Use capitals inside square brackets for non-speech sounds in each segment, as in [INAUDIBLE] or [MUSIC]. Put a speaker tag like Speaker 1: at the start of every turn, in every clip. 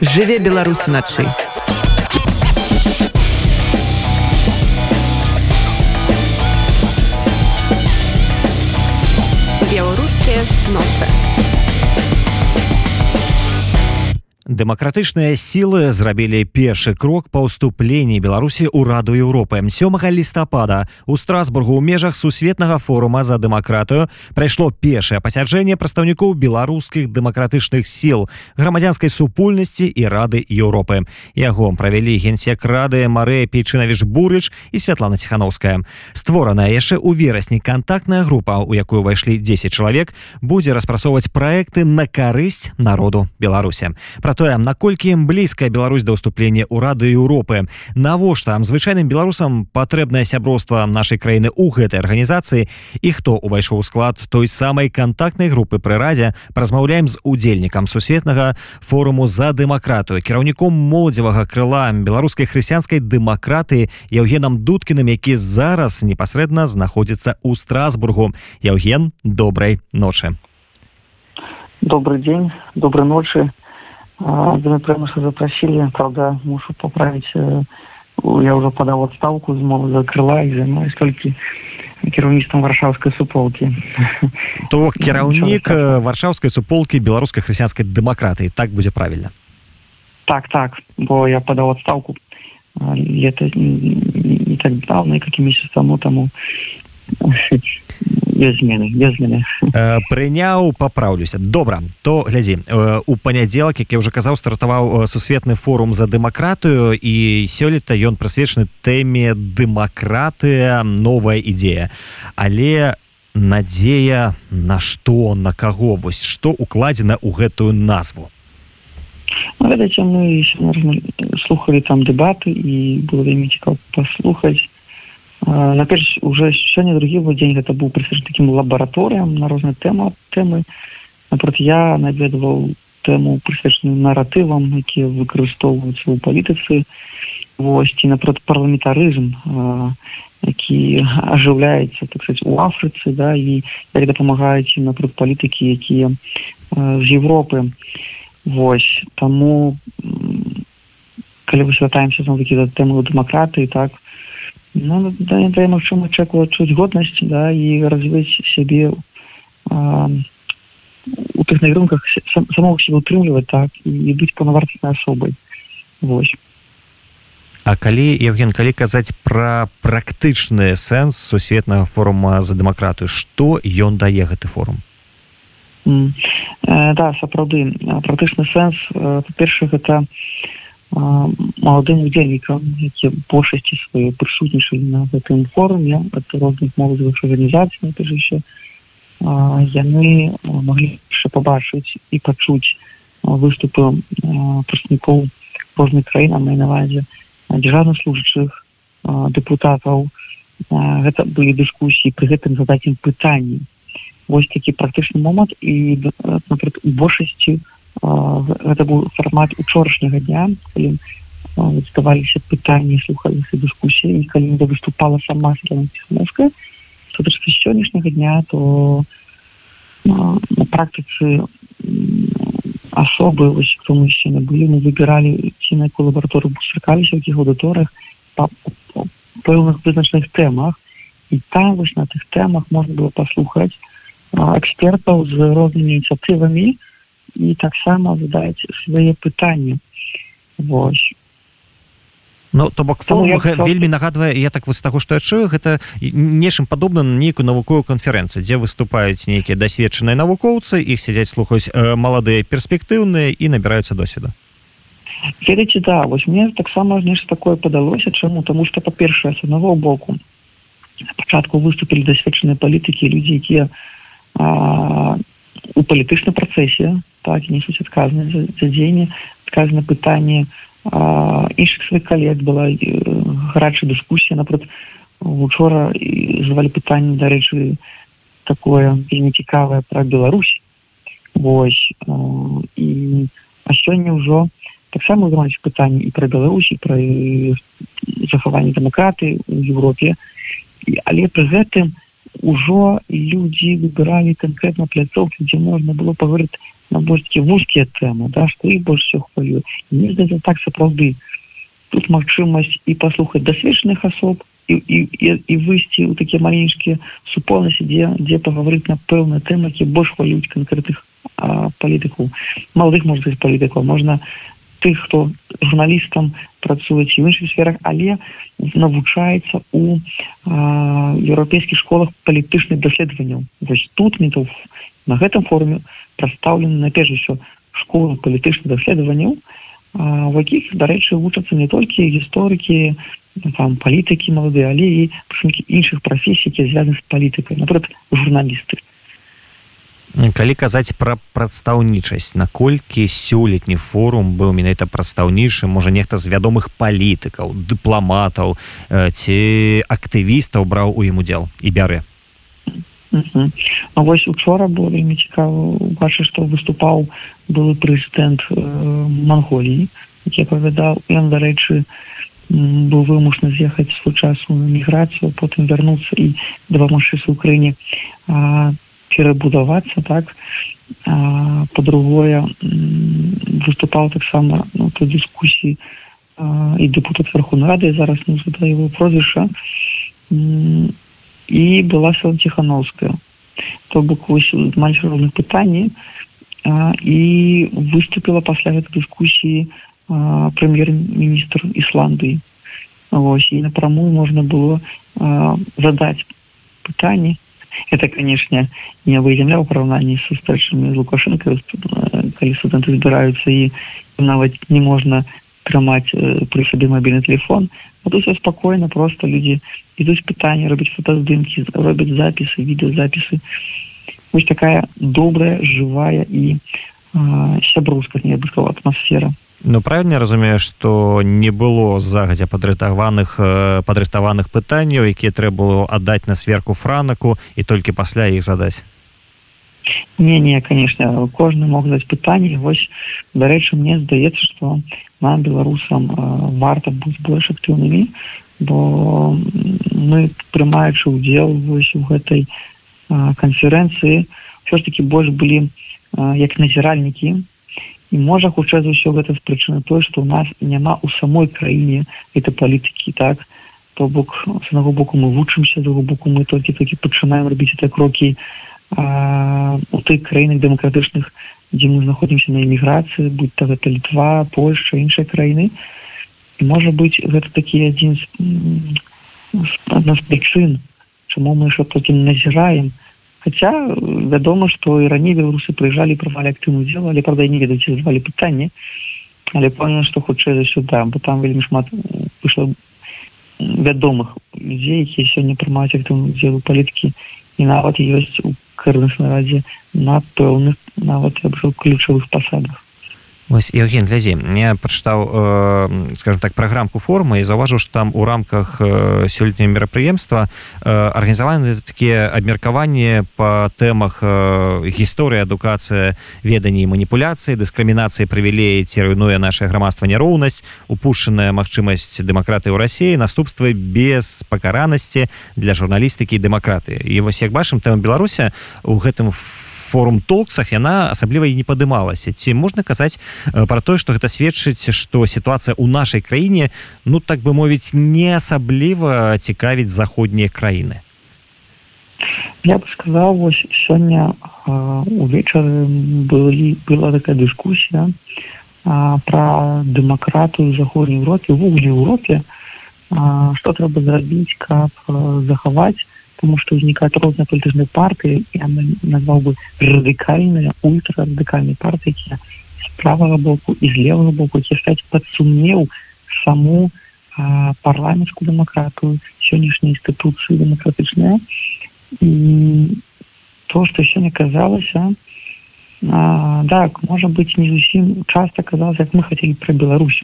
Speaker 1: жыве беларус уначы беларускія ноцы
Speaker 2: дэмакратычныя сілы зрабілі першы крок па ўступленні беларусі ў раду Еўропы сёмага лістапада у страсбургу ў межах сусветнага форума за дэмакратыю прайшло першае пасяджэнне прадстаўнікоў беларускіх дэмакратычных сіл грамадзянскай супольнасці і рады Еўропы яго правялі генсек рады Марыя пейчынавіш бурыч і святлана ціхановская. Створаная яшчэ ў верасні кантактная група у якую ўвайшлі 10 чалавек будзе распрацоўваць праекты на карысць народу беларуся про тое наколькі ім блізкая Беларусь да ўступлення ў рады Еўропы? Навошта? Звычайным беларусам патрэбнае сяброўства нашай краіны ў гэтай арганізацыі. І хто увайшоў у склад той самай кантактнай групы пры радзе? Празмаўляем з удзельнікам сусветнага форуму за дэмакратыю кіраўніком моладзевага крыла беларускай хрысціянскай дэмакратыі Яўгенам дудкіным які зараз непасрэдна знаходзіцца ў страсбургу. Яўген добрай ночы.
Speaker 3: Добрый день доброй ночи Думаю, прямо что запросили, правда, мушу поправить. Э, я уже подал отставку из молодого крыла и занимаюсь только кіраўніцтвам варшаўскай суполкі
Speaker 2: то кіраўнік варшаўскай суполкі беларускай хрысціянскай дэмакратыі так будзе правільна
Speaker 3: так так бо я падаў адстаўку лета не так даўна які месяц таму таму без змены без змены.
Speaker 2: Э, прыняў папраўлюся добра то глядзі э, у панядзелак як я уже казаў стартаваў э, сусветны форум за дэмакратыю і сёлета ён прысвечаны тэме дэмакратыя новая ідзея але надзея на што на каго вось што укладзена ў гэтую назву?
Speaker 3: Ведаце мы слухали там дэбаты і было вельмі цікаў паслухаць наперш уже сёння другі дзень гэта быў прысвечаны таким лабараторыям на розныя тэма тэмы напрот я наведваў тэму прысвечаную наратывам якія выкарыстоўваюцца ў палітыцы восьці напрот парламентарызм які ажыўляецца так сказать у афрыцы да і як дапамагаюць напрот палітыкі якія з Европы восьось таму калі вы святаемся зноў такі за тэму дэмакратыі так то ну, да, да, магчыма чаку адчуць годнасць да і развіць сябе а, у тых накірунках сам, самого себе утрымліваць так і быць паўнавартаснай асобай вось
Speaker 2: А калі евген калі казаць пра практычны сэнс сусветнага форума за дэмакратыю што ён дае гэты форум?
Speaker 3: Mm. э, да сапраўды. Практычны сэнс э, па-першых гэта маладым удзельнікам які большасці свае прысутнічалі на гэтым форуме ад розных моладзевых арганізацый яшчэ яны маглі яшчэ пабачыць і пачуць выступы прадстаўнікоў розных краін на навазе дзяржаўных служачых дэпутатаў гэта былі дыскусіі пры гэтым задаць ім пытанні вось такі практычны момант і большасці у гэта быў фармат учорашняга дня калі здаваліся пытанні слухаліся дыскусіі калі не выступала сама ціхановская з сённяшняга дня то на практыцы асобы вось хто мы яшчэ не былі мы выбіралі ці на якую лабараторыю сустракаліся якіх аўдыторыях па пэўных вызначных тэмах. І там вось на тых тэмах можна было паслухаць экспертаў з рознымі ініцыятывамі і таксама задаць свае пытанні. Вось.
Speaker 2: Ну то бок форум я вельмі нагадвае я так вось таго што я чую гэта нечым падобна на нейкую навуковую канферэнцыю дзе выступаюць нейкія дасведчаныя навукоўцы іх сядзяць слухаюць э, маладыя перспектыўныя і набіраюцца досведа
Speaker 3: ведаце да вось мне таксама нешта такое падалося чаму? Таму што па-першае с аднаго боку пачатку выступілі дасведчаныя палітыкі людзі якія у палітычнай працэсе так несуць адказнасць за, за дзеянне адказна пытанне іншых сваіх калег была э, гарачая дыскусія напрыклад учора звалі пытанне дарэчы такое вельмі цікавае пра Беларусь. Вось э, і а сёння ўжо таксама ўзмаюць пытанні і пра Беларусі пра захаванне дэмакраты ў Еўропе але пры гэтым ужо людзі выбіралі канкрэтна пляцоўкі дзе можна было паговорыць на больш такі вузкія тэмы да што іх больш все хвалю. Мне здаецца так сапраўды тут магчымасць і паслухаць дасвечаных асоб і, і, і, і выйсці ў такія маленькія супольнасці дзе дзе пагаварыць на пэўныя тэмы які больш хвалююць канкрэтных палітыкаў маладых можна палітыкаў можна тых хто журналістам працуюць і іншых сферах але навучаецца у еўрапейскіх школах палітычных даследаванняў вось тут метов на гэтым форуме прадстаўлены наперш усё школы палітычных даследаванняў в якіх дарэчы вучацца не толькі гісторыкі там палітыкі маладыя але і прышынкі іншых прафесій які звязаны з палітыкай напрыклад журналісты
Speaker 2: калі казаць пра прадстаўнічасць наколькі сёлетні форум быў менавіта прадстаўнічы можа нехта з вядомых палітыкаў дыпламатаў ці актывістаў браў у ім удзел? І бярэ
Speaker 3: А вось учора было вельмі цікава. Бачы што выступаў былы прэзідэнт э, манголіі які апавядаў. Ён дарэчы быў вымушаны з'ехаць свой часу на міграцыю потым вярнуцца і дапамагчы у краіне перабудавацца так? По-другое выступаў таксама ну, дыскусіі і депутат верхунрады зараз не за его прозвіша і была села ціхановская то бок мальчик розных пытанні і выступила пасля гэтай дыскусіі прэм'ер-міністр ісландыі ось і напраму можна было задаць пытанні это канешне не выяўляў параўнанні са старшымі з лукашенко калі студэнты збіраюцца і нават не можна трымаць пры сабе мабільны телефон а тут все спакойна просто людзі ідуць пытанні робяць фотаздымкі робяць запісы відэозапісы вось такая добрая жывая і сяброўска не бы сказала атмасфера
Speaker 2: Ну правильно разумею что не было загадзя падрыхтаваных э, падрыхтаваных пытанняў якія трэба было аддаць на сверку франаку і толькі пасля іх задаць
Speaker 3: не не конечно кожны мог даць пытанне вось дарэчы мне здаецца что нам беларусам э, варта быць больш актыўнымі бо мы прымаючы удзел вось у гэтай канферэнцыі все ж таки больш былі як назіральнікі і можа хутчэй за ўсё гэта з прычыны той што ў нас няма ў самой краіне это палітыкі так? То бок з аднаго боку мы вучымся з боку мы толькі толькі пачынаем рабіць это крокі у тых краінах дэмакратычных дзе мы знаходзімся на эміграцыі будь то гэта літва польша іншай краіны. і можа быць гэта такі адзін з адна з прычын чаму мы що толькі назіраем Хаця вядома, што і раней беларусы прыязджалі правалі актыўную дзелу, але правда не ведаюць звалі пытанне, але пэўна, што хутчэй за сюда, бо там вельмі шмат выйшла вядомых людзей, якія сёння прымаюць актыўную дзелу паліткі і нават ёсць у кырнасна радзе на пэўных нават я б ключавых пасадах.
Speaker 2: Вось Евген глязі я прачытаў э, скажем так праграмку формы і заўважыў што там у рамках э, сёлетняга мерапрыемства э, арганізаваны такія абмеркаванні па тэмах э, гісторыі адукацыя веданні маніпуляцыі дыскрымінацыі прывілеі ці руйнуе наше грамадства няроўнасць упушчаная магчымасць дэмакратыі ў рассіі наступствы без пакаранасці для журналістыкі дэмакраты і вось як бачым тэма беларуся у гэтым в форум толксах яна асабліва і не падымалася. Ці можна казаць э, про тое что гэта сведчыць что сітуацыя у нашай краіне ну так бы мовіць не асабліва цікавіць заходнія краіны?
Speaker 3: Я бы сказал вось сёння увечары былі была такая дыскусія про дэмакратыю заходняй Европе ввогуле Европе что трэба зрабіць каб захаваць потому что возникают розные политические партии, я назвал бы радикальные, ультрарадикальные партии, які з правого боку і з левого боку, які ставять під сумнів саму а, парламентську демократію, сьогоднішні інституції демократичні. І то, що сьогодні казалося, а, так, може бути, не зовсім часто казалося, як ми хотіли про Білорусь.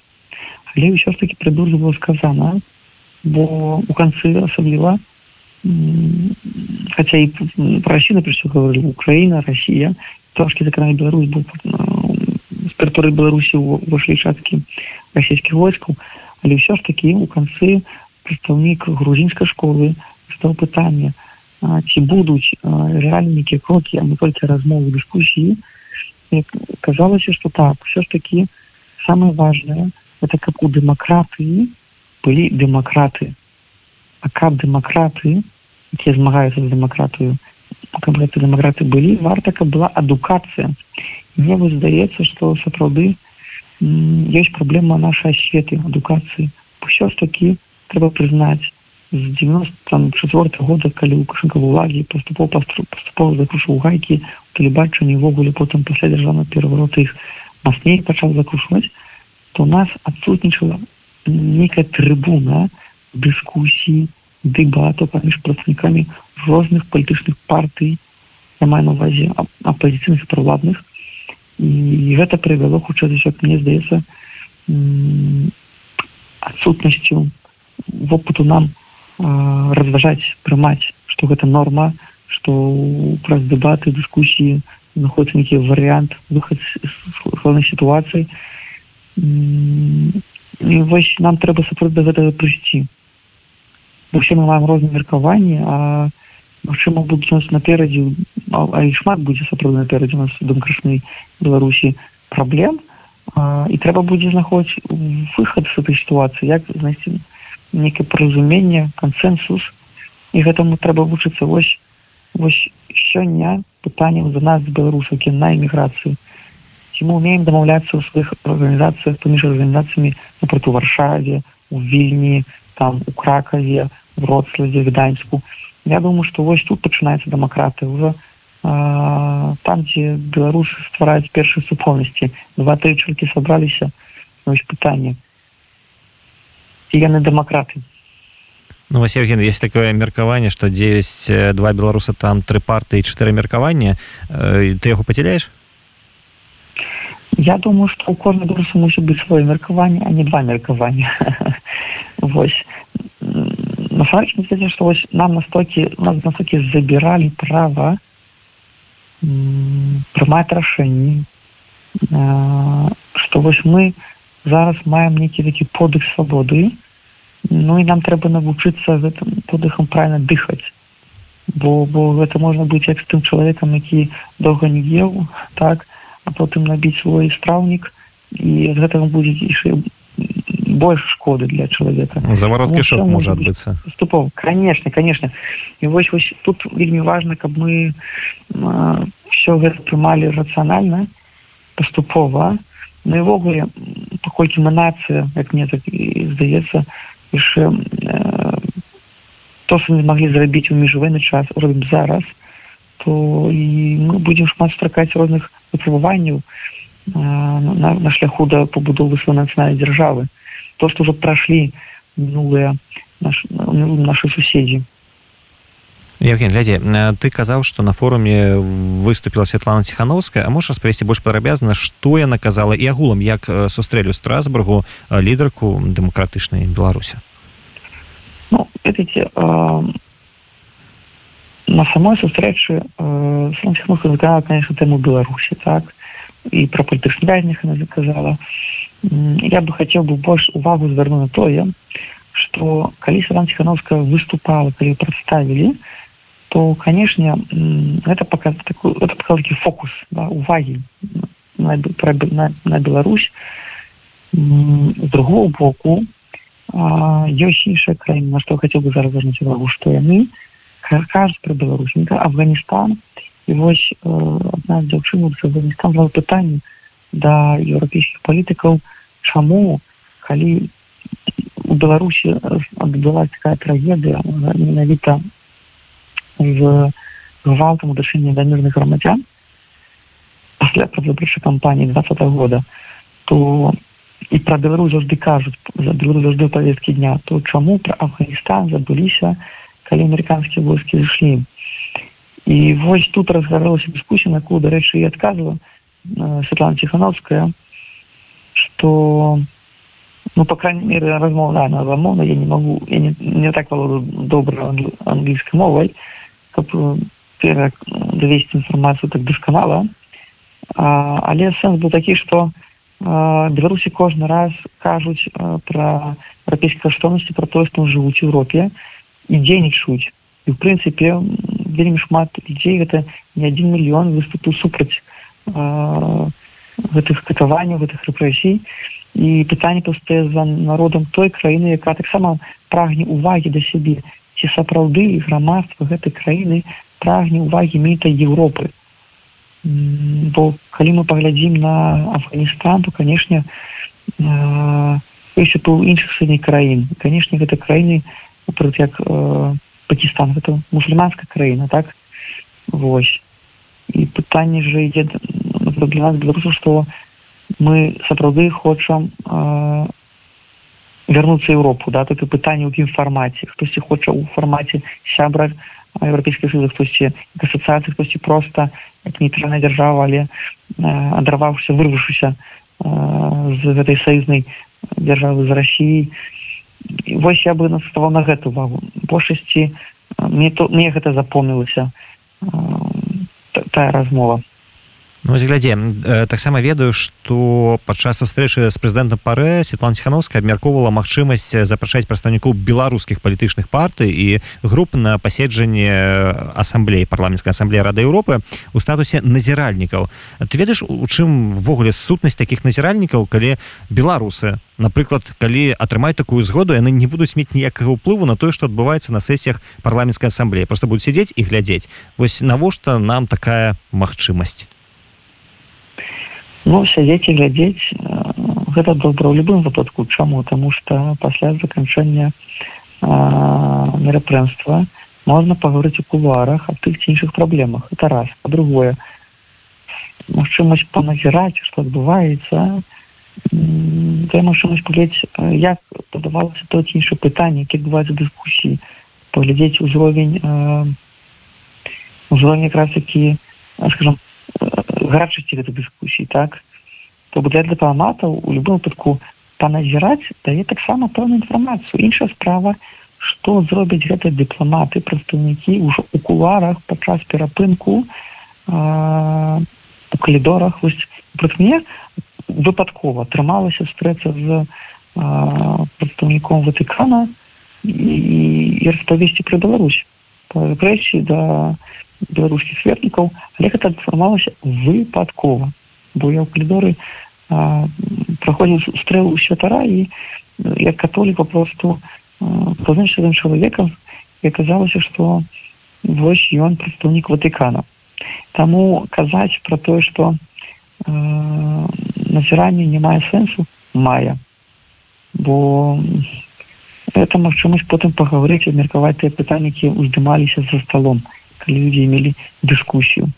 Speaker 3: Але все ж таки про Білорусь було сказано, бо у конці особливо хотя и Россию, например, говорили, Украина, Россия, трошки закрыли Беларусь, был с территории Беларуси вошли шатки российских войск, але все ж таки у конце представник грузинской школы задал питание, ці будуть реальні які кроки, а не тільки розмови, дискусії казалася что так все ж таки самое важное это как у дэмакратыі былі дэмакраты а каб дэмакраты якія змагаюцца з дэмакратыю каб гэты дэмакраты былі варта каб была адукацыя мне вось здаецца что сапраўды ёсць праблема нашай асветы адукацыі ўсё ж такі трэба прызнаць з 94 года калі лукашенко в улагі паступов паступова закрушу гайкі тэлебачанні ввогуле потым пасля дзяржаўна пераварот іх мацней пачаў закрушваць то у нас адсутнічала некая трыбуна дыскусій дэбату паміж прадстаўнікамі розных палітычных партый я маю на увазе апозіцыйных правладных і гэта прывяло хутчэй за як мне здаецца адсутнасцю вопыту нам разважаць прымаць што гэта норма што праз дэбаты дыскусіі знаходіцца нейкі варыянт выхад з сітуацыі і вось нам трэба сапраўды да гэтага прыйсці мы маем розныя меркаванні а магчыма будуць нас наперадзе а і шмат будзе сапраўды наперадзе нас дэмкрашнай беларусі праблем а, і трэба будзе знаходзіць выхад з этой сітуацыі як знайсці некае паразуменне кансенсус і гэтаму трэба вучыцца вось сёння пытанням за нас беларусакі на эміграцыю ці мы умеем дамаўляцца ў сваіх арганізацыях паміж арганізацыямі напрыклад у варшаве у вільні там у кракаве вроцлаве гданьску. Я думаю что вось тут пачынаецца дэмакраты уже там дзе беларусы ствараюць першай супольнасці. Два тры чалкі сабраліся вось пытанне. Ці яны дэмакраты?
Speaker 2: Ну, Васевген есть такое меркаванне что 9 два беларуса там тры парты і чатыры меркавання. Э, ты яго поцеляешь
Speaker 3: я думаю что у кожнай беларуса мусіць быць свое меркаванне а не два меркавання. [LAUGHS] Вось насамрэч мне что вось нам настокі нас настокі забіралі права прымаць рашэнні что вось мы зараз маем нейкі такі подых свабоды ну і нам трэба навучыцца гэтым подыхам правильно дыхаць бо бо гэта можна быць як з тым чалавекам які доўга не еў так а потым набіць свой страўнік і з гэтага будзе яшчэ больш шкоды для чалавека
Speaker 2: заворот кішок можа адбыцца
Speaker 3: ступов конечно конечно. І вось вось тут вельмі важно каб мы все гэта прымалі рацыянальна паступова ну івогуле паколькі мы нацыя як мне так і здаецца яшчэ то что не маглі зрабіць у міжвойны час робім зараз то і мы будзем шмат стракаць розных выпрабаванняў на, на шляху да пабудовы свой нацыянальнай дзяржавы то что уже прошли минулые наш, наши суседзі
Speaker 2: Евген глядзе ты казаў что на форуме выступила Святлана ціхановская а можешь распавесці больш падрабязна что яна казала і агулам як сустрэлю страсбургу лідарку дэмакратычнай беларуся
Speaker 3: ну, видите, э, на самой сустрэчы э, конечно тэму беларусі так? І про палітычных вязнях она заказала я бы хотел бы больш увагу звярну на тое что калі Саван ціхановская выступала калі прадставілі то канешне гэта паказ такой это паказ такі фокус да, увагі на, на, на Беларусь. З другого боку ёсць іншая краіна на што хацеў бы зараз звернуць увагу што яны кажуць пра беларусніка Афганістан і вось э, адна з дзяўчын Афганістан пытанне да еўрапейскіх палітыкаў чаму калі у беларусі адбылась такая трагедыя менавіта з гвалтам удашэння да мірных грамадзян пасля прадвыбарчай кампаніі двадцать -го года то і пра беларус заўжды кажуць за беларус заўжды павесткі дня то чаму пра афганістан забыліся калі амерыканскія войскі зышлі і вось тут разгарэлася дыскусія на якую дарэчы і адказвала Светлана ціхановская что ну по крайней мере размовная на замовна я не могу я не, не так володу добра англійской мовай каб довесці інфармацыю так дасканала але сэнс был такі что беларусі кожны раз кажуць про еўрапейскай каштоўнасці про тое што жывуць у Европе і дзейнічаюць і в прынцыпе вельмі шмат людзей гэта не один мільён выступу супраць гэтых катаванняў гэтых рэпрэсій і пытанне пустае за народам той краіны якая таксама прагне увагі да сябе. Ці сапраўды грамадства гэтай краіны прагне увагі міта Европы бо калі мы паглядзім на Афганістан то канешне яшчэ у іншых сыней краін. Канешне гэта краіны прыклад як э, Пакістан гэта мусульманская краіна так? Вось і пытанне же ідзе для нас беларусу што мы сапраўды хочам э, вярнуцца Еўропу да? Так і пытанне ў якім фармаце. Хтосьці хоча ў фармаце сябра еўрапейскіх сызах хтосьці асацыяцыі хтосьці проста як нейтральная дзяржава але э, адрываўся вырвушыся э, з гэтай саюзнай дзяржавы з Росіі вось я бы наставаў на гэту увагу. Большасці мне то мне гэта запомнілася тая размова
Speaker 2: Ну, глядзе э, таксама ведаю што падчас сустрэчы з прэзідэнтам парэ Светлана ціхановская абмяркоўвала магчымасць запрашаць прадстаўнікоў беларускіх палітычных партый і груп на паседжанне асамблеі парламенцкай асамблеі рады Еўропы у статусе назіральнікаў. Ты ведаеш у чым ввогуле сутнасць такіх назіральнікаў калі беларусы напрыклад калі атрымаюць такую згоду яны не будуць мець ніякага ўплыву на тое што адбываецца на сесіях парламенцкай асамблеі. Просто будуць сядзець і глядзець. Вось навошта нам такая магчымасць
Speaker 3: Ну сядзець і глядзець гэта добра ў любым выпадку. Чаму? Таму што пасля заканчэння мерапрэнства можна пагаварыць у кулуарах аб тых ці іншых праблемах. Это раз. Па-другое магчымасць паназіраць што адбываецца. Да магчымасць паглядзець як падавалася то ці іншае пытанне які адбываюцца дыскусіі паглядзець узровень узровень якраз такі скажем гарачасці гэтай дыскусіі так? То для дыпламатаў у любым выпадку паназіраць дае таксама пэўную інфармацыю. Іншая справа што зробяць гэтыя дыпламаты прадстаўнікі ўжо у куларах падчас перапынку у калідорах. Вось мне выпадкова атрымалася стрэцца з прадстаўніком ватыкана і распавесці пра Беларусь рэпрэсіі да беларускіх свернікаў але гэта фармалася выпадкова. Бо я ў калідоры праходзіў стрэл у святара і як католік попросту позначным чалавекам і аказалася што вось ён прадстаўнік ватыкана таму казаць пра тое што назіранне не мае сэнсу мае бо это магчымасць потым пагаварыць абмеркаваць тыя пытаннікі уздымаліся за сталом калі людзі мелі дыскусію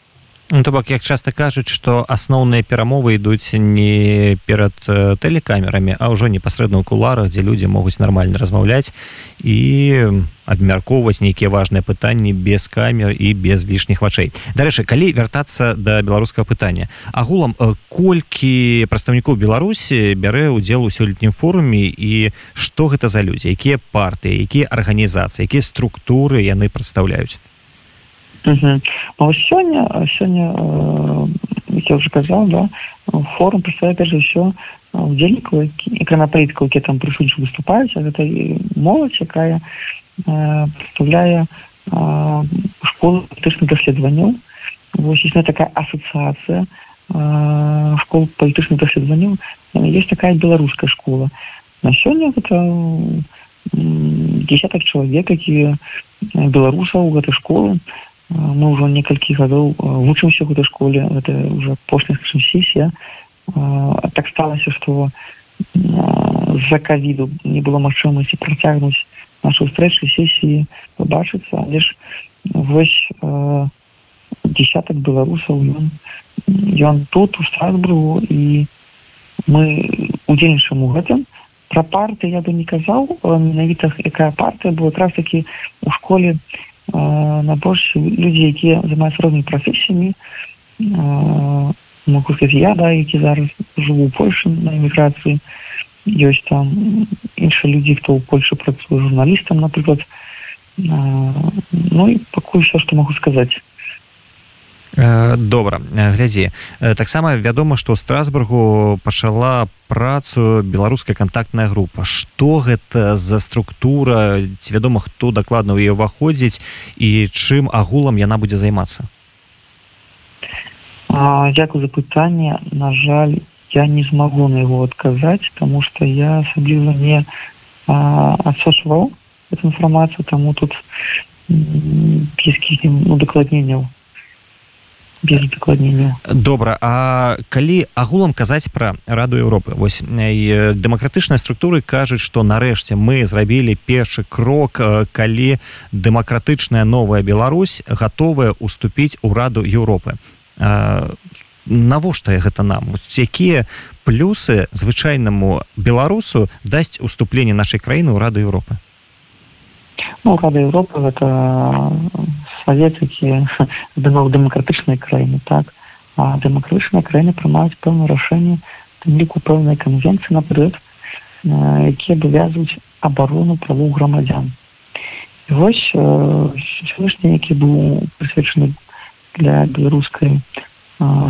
Speaker 2: Ну, то бок як часта кажуць што асноўныя перамовы ідуць не перад э, тэлекамерамі а ўжо непасрэдна ў куларах дзе людзі могуць нармальна размаўляць і абмяркоўваць нейкія важныя пытанні без камер і без лішніх вачэй дарэчы калі вяртацца да беларускага пытання агулам э, колькі прадстаўнікоў беларусі бярэ ўдзел у сёлетнім форуме і што гэта за людзі якія партыі якія арганізацыі якія структуры яны прадстаўляюць
Speaker 3: угу. сёння сёння э, я уже казал да форум представляет прежде все удзельнікаў экрана палітыка які там прысутчы выступаюць гэта моладзь якая э, представляе э, школу палітычных даследаванняў вось есть такая асацыяцыя школ палітычных даследаванняў есть такая беларуская школа. На сёння гэта десятак чалавек які беларусаў гэтай школы мы ўжо некалькі гадоў вучымся ў гэтай школе это уже апошняя сесія так сталася што з-за кавіду не было магчымасці працягнуць нашу стрэчы сесіі побачыцца але ж вось десятак беларусаў ён ён тут у страсбургу і мы удзельнічаем у гэтым пра парты я бы не казаў менавітах якая партыя была якраз такі у школе на больш людзі якія займаюцца рознымі прафесіямі. Могу сказать я да які зараз жыву польшу на эміграцыі. Ёсць там іншыя людзі хто ў польше працуе журналістам напрыклад. Ну і пакуль все што могу сказаць
Speaker 2: добра. Глядзі таксама вядома што страсбургу пачала працу беларуская контактная група. Что гэта за структура? Ці вядома хто дакладна ў ее уваходзіць і чым агулам яна будзе займацца?
Speaker 3: Дякую за пытанне на жаль я не змагу на яго адказаць тому что я асабліва не адсочваў эту інфармацыю таму тут блізкіх ну, дакладненняў без дакладнення
Speaker 2: добра А калі агулам казаць пра раду Еўропы вось дэмакратычныя структуры кажуць што нарэшце мы зрабілі першы крок калі дэмакратычная новая Беларусь гатовая уступіць у раду Еўропы навошта гэта нам? Якія плюсы звычайнаму беларусу дасць уступленне нашай краіны ў раду Еўропы
Speaker 3: ну, рада Еўропы гэта савет які дымаў [LAUGHS] дэмакратычнай краіны так? А дэмакратычныя краіны прымаюць пэўна рашэнне тым ліку пэўнай канвенцыі наперед якія абавязваюць абарону правоў грамадзян і вось сённяшні які быў прысвечаны для беларускай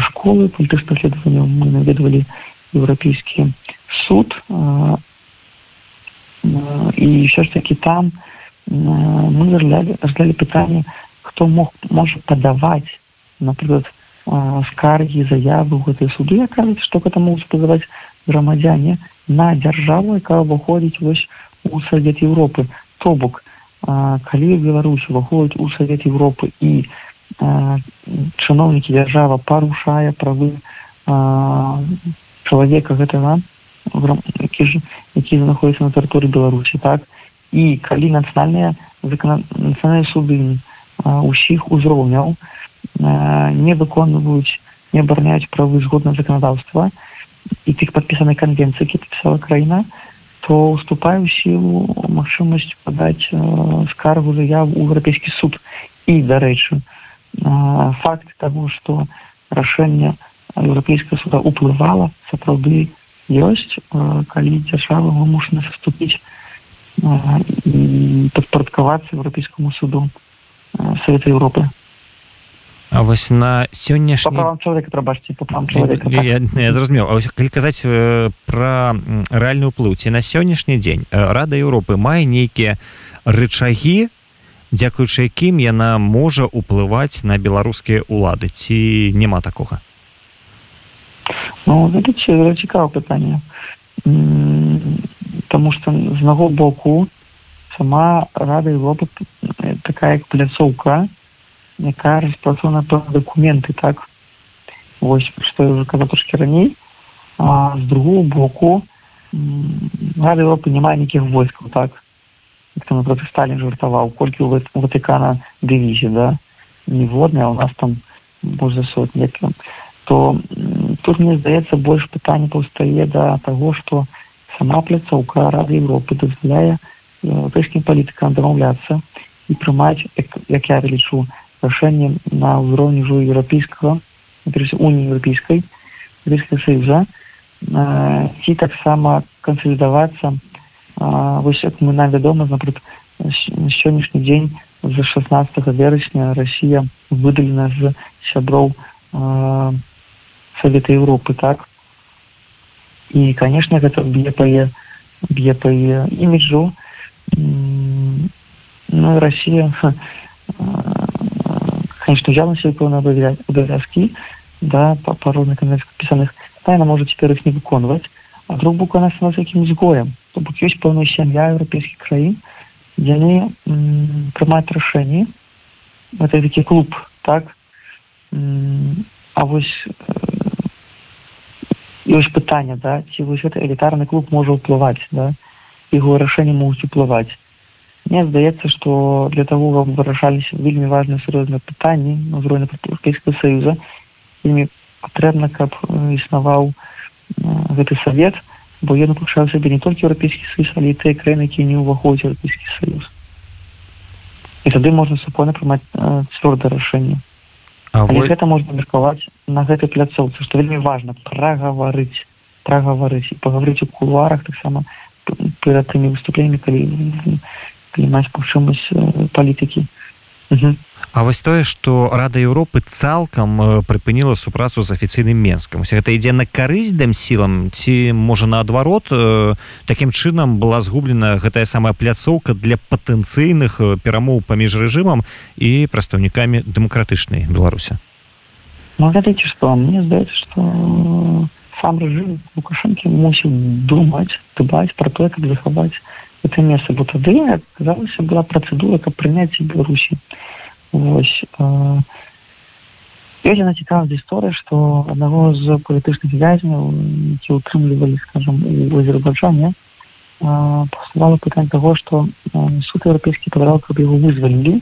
Speaker 3: школы палітычных следаванняў мы наведвалі еўрапейскі суд і все ж таки там мы разглядалі пытанне хто мог можа падаваць напрыклад скаргі заявы ў гэтай суды. Кажуць што гэта могуць падаваць грамадзяне на дзяржаву якая выходзіць вось у савет Еўропы то бок калі Беларусь уваходзіць у савет Еўропы і чыноўнікі дзяржава парушае правы чалавека гэтага які ж які знаходіцца на тэрыторыі беларусі так? І калі нацыянальныя нацыянальныя суды не усіх узроўняў не выконваюць не абараняюць правы згодна заканадаўства. І тых падпісанай канвенцыі які падпісала краіна то уступае ў сілу магчымасць падаць скаргу заяву ў еўрапейскі суд. І дарэчы факт того што рашэнне еўрапейскага суда уплывала сапраўды ёсць калі дзяржава вымушана саступіць падпарадкавацца еўрапейскаму суду Совета Европы.
Speaker 2: А вось на сённяшні я зразумеў. Калі казаць пра рэальны ўплыў ці на сённяшні дзень рада Еўропы мае нейкія рычагі дзякуючы якім яна можа ўплываць на беларускія ўлады? Ці няма такога?
Speaker 3: Ну, цікава пытанне. Таму што з наго боку сама рада Европы такая як пляцоўка якая распрацована то документы так вось что я уже каза трошки раней а з другого боку рада Европы няма нейкіх войскаў так там напроты сталин жартаваў колькі у ватыкана дывізі да ніводная у нас там больш за сотні то тут мне здаецца больш пытанне паўстае да таго что сама пляцоўка рады Европы дазваляе еўрапейскім палітыкам дамаўляцца і прымаць як, як я лічу рашэнне на ўзроўні ўжо еўрапейскага уніі еўрапейскай Еўрапейскага саюза. Ці таксама кансалідавацца вось як мы нам вядома напрыклад сённяшні дзень з 16 верасня Росія выдалена з сяброў Савета Еўропы так? І канешне гэта б'е па б'е па іміджу ну, Россия, конечно, явно себе выполнила обовязки, да, по, по розных да, она может теперь их не выконывать, а друг боку она становится таким изгоем. То бок семья европейских краин, где они м, принимают решения, это такой клуб, так, м, а вот ёсць пытанне да ці вось гэты элітарны клуб можа ўплываць да? Яго рашэнне могуць уплываць мне здаецца что для того вам вырашаліся вельмі важные сур'ёзныя пытанні на ўзроўні еўрапейскага союза імі патрэбна каб існаваў гэты совет бо ён уключаў сабе не толькі еўрапейскі союз але тыя краіны які не ўваходзяць еўрапейскі союз. І тады можна супольна прымаць цвёрда рашэнне вы... гэта можна меркаваць на гэтай пляцоўцы што вельмі важна прагаварыць прагаварыць і пагаварыць у кулуарах таксама перад тымі выступленнямі калі маць магчымасць палітыкі
Speaker 2: А вось тое што рада Еўропы цалкам прыпыніла супрацу з афіцыйным менскам гэта ідзе на карысць дым сілам ці можа наадварот такім чынам была згублена гэтая самая пляцоўка для патэнцыйных перамоў паміж рэжымам і прадстаўнікамі дэмакратычнай беларуся
Speaker 3: Ну, ведаеце што мне здаецца што сам рэжым лукашэнкі мусіў думаць дбаць пра тое каб захаваць это месца бо тады аказалася была працэдура каб прыняць беларусі вось яна цікава гісторыя што аднаго з палітычных вязняў які ўтрымлівалі скажем у азербайджане паставала пытань таго што суд еўрапейскі падраў каб яго вызвалілі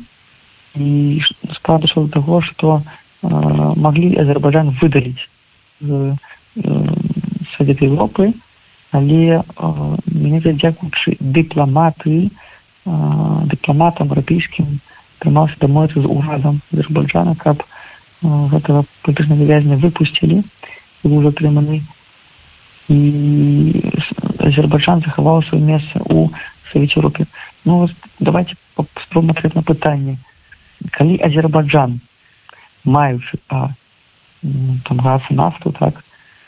Speaker 3: і справа дайшла до таго што могли азербайджан выдаліць з совет европы але мене дзякуючы дыпламаты дыпламатам еўрапейскім трымаўся дамоіцца з урадам азербайджана каб гэтага палітычнага вязня выпусцілі быў затрыманы. І азербайджан захаваў сваё месца у савеце европе. Ну давайте спробуем на пытанне. Калі азербайджан маючы а там газ нафту так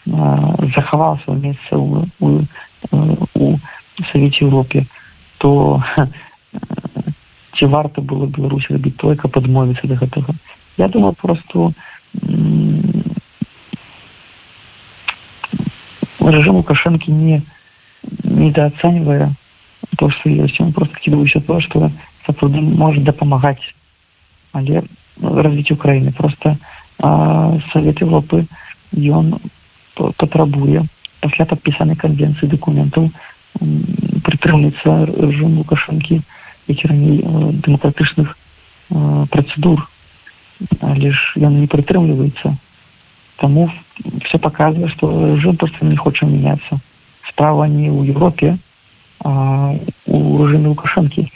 Speaker 3: захаваў свое месца у, у, у савеце Европе то ці варта было Беларусь рабіць той каб адмовіцца да гэтага. Я думаю просто рэжым лукашэнкі не недооценивая то что есть. Он просто кидывающий то что сапраўды может дапамагаць але развіць Украіны просто а, Совет Европы ён патрабуе пасля падпісанай канвенцыі дакументаў прытрымліцца рэжым лукашэнкі які раней дэмакратычных працэдур але ж ён не прытрымліваецца таму все показывае што рэжым просто не хоча мяняцца справа не ў Европе а у рэжыме лукашэнкі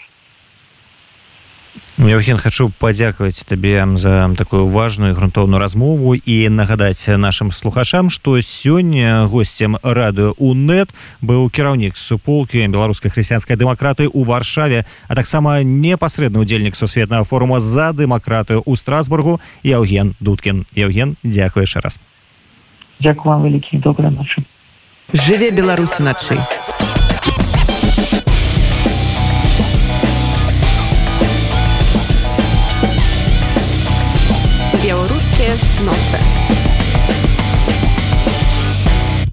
Speaker 2: Евген хочу падзякаваць табе за такую важную грунтоўную размову і нагадаць нашим слухачам что сёння гостцем радыо унет быў кіраўнік суполкі беларускай хрысціянскай дэмакраты у варшаве а таксама непасрэдны удзельнік сусветнага форума за дэмакратыю у страсбургу Яўген дудкін Евген дзякую яшчэ раз.
Speaker 3: Дякую вам вялікі добрай ночы
Speaker 1: жыве беларус уначы Nossa.